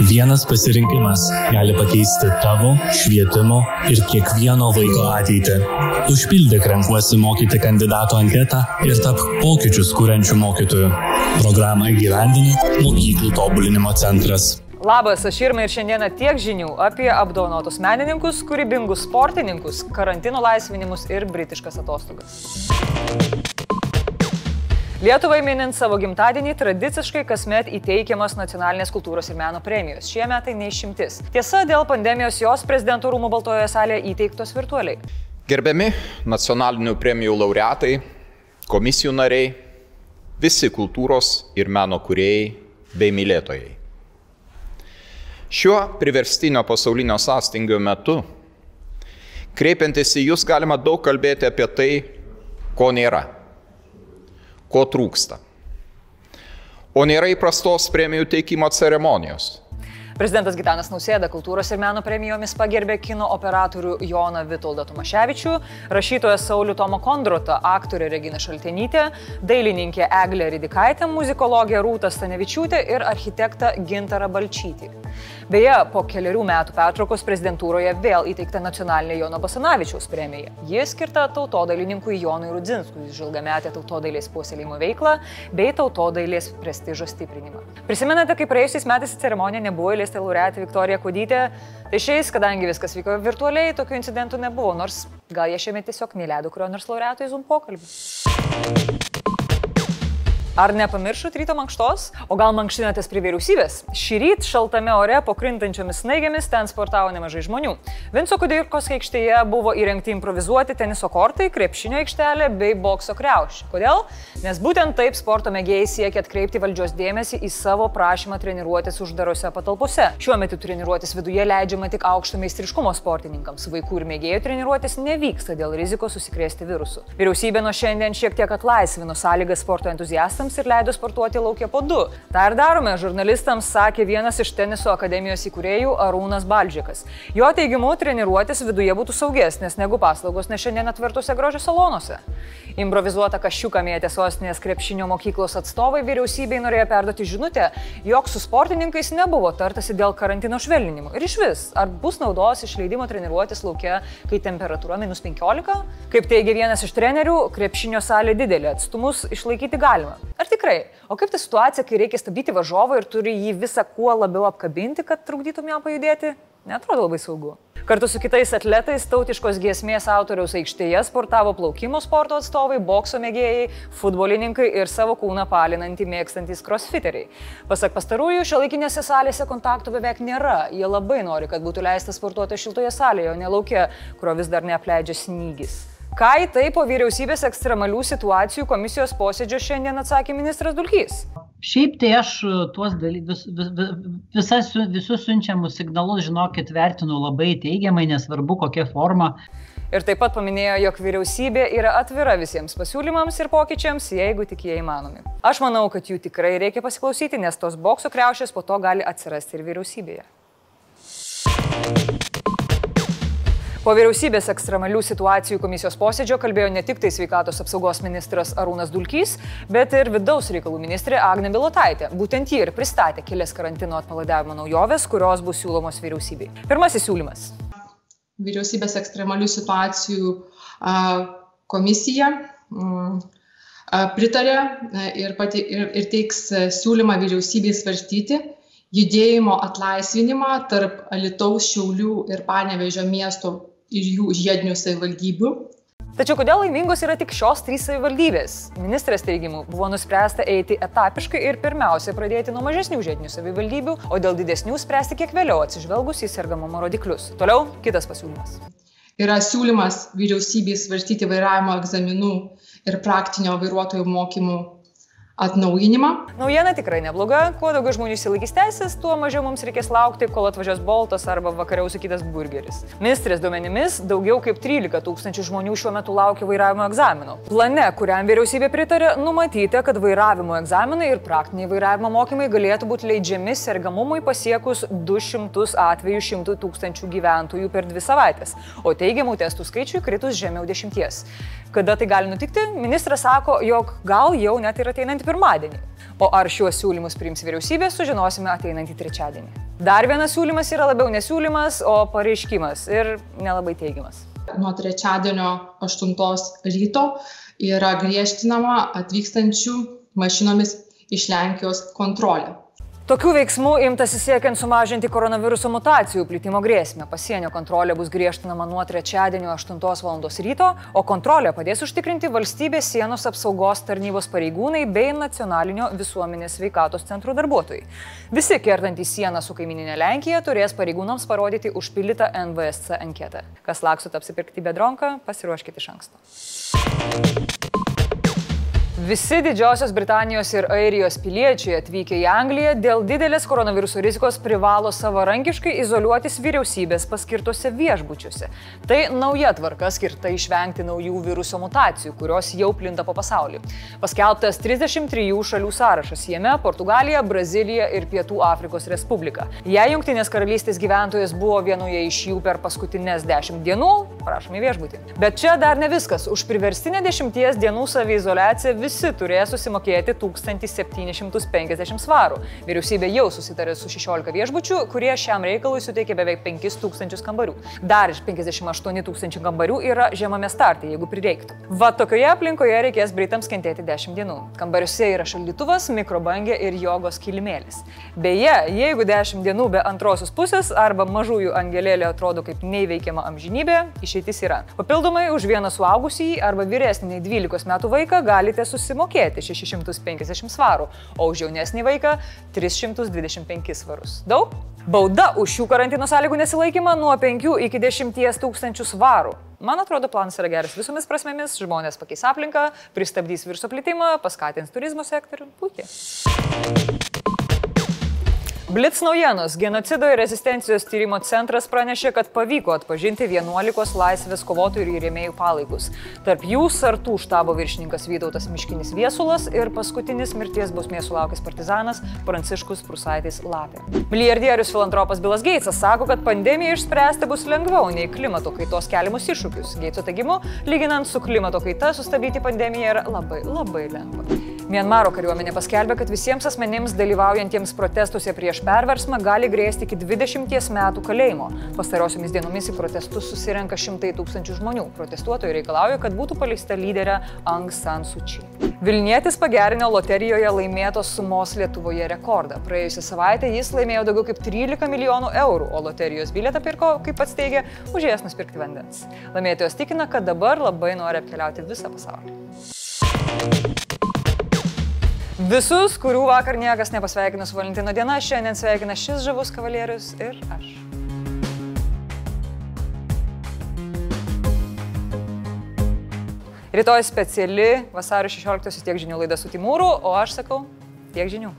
Vienas pasirinkimas gali pakeisti tavo, švietimo ir kiekvieno vaiko ateitį. Užpildyk renkuosi mokyti kandidato anketą ir tap pokyčius kuriančių mokytojų. Programą įgyvendina Mokyklų tobulinimo centras. Labas, aš Irma ir šiandieną tiek žinių apie apdovanotus menininkus, kūrybingus sportininkus, karantino laisvinimus ir britiškas atostogas. Lietuvai minint savo gimtadienį tradiciškai kasmet įteikiamas nacionalinės kultūros ir meno premijos. Šie metai neišimtis. Tiesa, dėl pandemijos jos prezidento rūmų Baltojoje salėje įteiktos virtualiai. Gerbiami nacionalinių premijų laureatai, komisijų nariai, visi kultūros ir meno kuriejai bei mylėtojai. Šiuo priverstinio pasaulinio sąstingio metu, kreipiantis į jūs, galima daug kalbėti apie tai, ko nėra ko trūksta. O nėra įprastos premijų teikimo ceremonijos. Prezidentas Gitanas Nausėda kultūros ir meno premijomis pagerbė kino operatorių Joną Vitoldą Tomaševičių, rašytoją Saulių Tomą Kondrotą, aktorę Reginą Šaltenytę, dailininkę Eglę Ridikaitę, muzikologę Rūtą Stanevičiūtę ir architektą Gintarą Balčytį. Beje, po keliarių metų pertraukos prezidentūroje vėl įteikta nacionalinė Jono Basanavičiaus premija. Ji skirta tautodailininkui Jonui Rudzinskui, žilgametę tautodailės puoselėjimo veiklą bei tautodailės prestižo stiprinimą. Prisimenate, kaip praėjusiais metais į ceremoniją nebuvo įleista laureatė Viktorija Kudytė, tai šiais, kadangi viskas vyko virtualiai, tokių incidentų nebuvo, nors gal jie šiame tiesiog neleido kurio nors laureatui Zoom pokalbį. Ar nepamiršot ryto mankštos? O gal mankštinatės prie vyriausybės? Šį rytą šaltame ore po krintančiomis snaigėmis ten sportavo nemažai žmonių. Vinco Kudirkos aikštėje buvo įrengti improvizuoti teniso kortai, krepšinio aikštelė bei bokso kreušė. Kodėl? Nes būtent taip sporto mėgėjai siekia atkreipti valdžios dėmesį į savo prašymą treniruotis uždarose patalpose. Šiuo metu treniruotis viduje leidžiama tik aukšto meistriškumo sportininkams. Vaikų ir mėgėjų treniruotis nevyksta dėl rizikos susikrėsti virusu. Vyriausybė nuo šiandien šiek tiek atlaisvino sąlygas sporto entuziastams sportininkams ir leido sportuoti laukia po du. Ta ir darome, žurnalistams sakė vienas iš teniso akademijos įkūrėjų Arūnas Baldžikas. Jo teigimu, treniruotis viduje būtų saugesnės negu paslaugos ne šiandien atvertuose grožio salonuose. Improvizuota kašiuką mėtė sostinės krepšinio mokyklos atstovai vyriausybei norėjo perduoti žinutę, jog su sportininkais nebuvo tartasi dėl karantino švelninimo. Ir iš vis, ar bus naudos išleidimo treniruotis laukia, kai temperatūra minus 15? Kaip teigia vienas iš trenerių, krepšinio salė didelė, atstumus išlaikyti galima. Ar tikrai? O kaip ta situacija, kai reikia stabdyti važiuovą ir turi jį visą kuo labiau apkabinti, kad trukdytum jam pajudėti? Netrodo labai saugu. Kartu su kitais atletais tautiškos giesmės autoriaus aikštėje sportavo plaukimo sporto atstovai, bokso mėgėjai, futbolininkai ir savo kūną palinantį mėgstantys crossfiteriai. Pasak pastarųjų, šio laikinėse salėse kontaktų beveik nėra. Jie labai nori, kad būtų leista sportuoti šiltoje salėje, o ne laukia, kurio vis dar neapleidžia snygis. Ką į tai po vyriausybės ekstremalių situacijų komisijos posėdžio šiandien atsakė ministras Dulkys? Šiaip tai aš tuos dalykus, vis, vis, visas, visus siunčiamus signalus, žinokit, vertinu labai teigiamai, nesvarbu kokia forma. Ir taip pat paminėjo, jog vyriausybė yra atvira visiems pasiūlymams ir pokyčiams, jeigu tik jie įmanomi. Aš manau, kad jų tikrai reikia pasiklausyti, nes tos bokso kreušės po to gali atsirasti ir vyriausybėje. Po vyriausybės ekstremalių situacijų komisijos posėdžio kalbėjo ne tik tai sveikatos apsaugos ministras Arūnas Dulkys, bet ir vidaus reikalų ministrė Agne Bilotaitė. Būtent ji ir pristatė kelias karantino atpalaidavimo naujoves, kurios bus siūlomos vyriausybei. Pirmasis siūlymas. Vyriausybės ekstremalių situacijų komisija mm, pritarė ir, pati, ir, ir teiks siūlymą vyriausybei svarstyti judėjimo atlaisvinimą tarp Alitaus, Šiaulių ir Panevežio miesto ir jų žiedinių savivaldybių. Tačiau kodėl laimingos yra tik šios trys savivaldybės? Ministrės teigimu buvo nuspręsta eiti etapiškai ir pirmiausia pradėti nuo mažesnių žiedinių savivaldybių, o dėl didesnių spręsti kiek vėliau atsižvelgus į sergamumo rodiklius. Toliau kitas pasiūlymas. Yra siūlymas vyriausybei svarstyti vairavimo egzaminų ir praktinio vairuotojų mokymų atnaujinimą. Naujiena tikrai nebloga, kuo daugiau žmonių įsilaikys teisės, tuo mažiau mums reikės laukti, kol atvažiuos boltas arba vakariau sakytas burgeris. Ministrės duomenimis daugiau kaip 13 tūkstančių žmonių šiuo metu laukia vairavimo egzamino. Plane, kuriam vyriausybė pritarė, numatyti, kad vairavimo egzaminai ir praktiniai vairavimo mokymai galėtų būti leidžiami sergamumui pasiekus 200 atvejų 100 tūkstančių gyventojų per dvi savaitės, o teigiamų testų skaičiui kritus žemiau 10. Kada tai gali nutikti? Ministras sako, jog gal jau net ir ateinantį pirmadienį. O ar šiuos siūlymus priims vyriausybė, sužinosime ateinantį trečiadienį. Dar vienas siūlymas yra labiau nesiūlymas, o pareiškimas ir nelabai teigiamas. Nuo trečiadienio 8 ryto yra griežtinama atvykstančių mašinomis iš Lenkijos kontrolė. Tokių veiksmų imtasi siekiant sumažinti koronaviruso mutacijų plitimo grėsmę. Pasienio kontrolė bus griežtinama nuo trečiadienio 8 val. ryto, o kontrolę padės užtikrinti valstybės sienos apsaugos tarnybos pareigūnai bei nacionalinio visuomenės sveikatos centro darbuotojai. Visi kertantys sieną su kaimininė Lenkija turės pareigūnams parodyti užpildytą NVSC anketą. Kas laksut apsipirkti bedronką, pasiruoškite iš anksto. Visi Didžiosios Britanijos ir Airijos piliečiai atvykę į Angliją dėl didelės koronaviruso rizikos privalo savarankiškai izoliuotis vyriausybės paskirtose viešbučiuose. Tai nauja tvarka skirta išvengti naujų viruso mutacijų, kurios jau plinta po pasaulį. Paskelbtas 33 šalių sąrašas - jame Portugalija, Brazilija ir Pietų Afrikos Respublika. Jei Junktinės karalystės gyventojas buvo vienoje iš jų per paskutinės 10 dienų, prašome viešbutį. Bet čia dar ne viskas. Už priverstinę 10 dienų saviizolaciją visi turės susimokėti 1750 svarų. Vyriausybė jau susitarė su 16 viešbučių, kurie šiam reikalui suteikė beveik 5000 kambarių. Dar iš 58 tūkstančių kambarių yra žemame startai, jeigu prireiktų. Va tokioje aplinkoje reikės Britams kentėti 10 dienų. Kambariuose yra šaldytuvas, mikrobangė ir jogos kilimėlis. Beje, jeigu 10 dienų be antrosios pusės arba mažųjų angelėlė atrodo kaip neįveikiama amžinybė, išeitis yra. Papildomai už vieną suaugusį arba vyresnį nei 12 metų vaiką galite susitikti susimokėti 650 svarų, o už jaunesnį vaiką 325 svarus. Daug? Bauda už šių karantino sąlygų nesilaikymą nuo 5 iki 10 tūkstančių svarų. Man atrodo, planas yra geras visomis prasmėmis, žmonės pakeis aplinką, pristabdys viruso plitimą, paskatins turizmo sektorių. Puikiai. Blitz naujienos. Genocido ir rezistencijos tyrimo centras pranešė, kad pavyko atpažinti 11 laisvės kovotojų ir rėmėjų palaikus. Tarp jų sartų štabo viršininkas Vytautas Miškinis Viesulas ir paskutinis mirties bausmės sulaukęs partizanas Pranciškus Prusaitis Lapė. Milijardierius filantropas Bilas Geitsas sako, kad pandemiją išspręsti bus lengviau nei klimato kaitos keliamus iššūkius. Geitso teigimu, lyginant su klimato kaita, sustabdyti pandemiją yra labai, labai lengva. Mienmaro kariuomenė paskelbė, kad visiems asmenims dalyvaujantiems protestuose prieš perversmą gali grėsti iki 20 metų kalėjimo. Pastarosiomis dienomis į protestus susirenka šimtai tūkstančių žmonių. Protestuotojai reikalauja, kad būtų paleista lyderė Aung San Suu Kyi. Vilnietis pagerino loterijoje laimėtos sumos Lietuvoje rekordą. Praėjusią savaitę jis laimėjo daugiau kaip 13 milijonų eurų, o loterijos bilietą pirko, kaip pats teigia, už jas nusipirkti vandens. Laimėtojas tikina, kad dabar labai nori apkeliauti visą pasaulį. Visus, kurių vakar niekas nepasveikino su Valentino diena, šiandien sveikina šis žavus kavalierius ir aš. Rytoj speciali vasario 16 tiek žinių laida su Timūru, o aš sakau tiek žinių.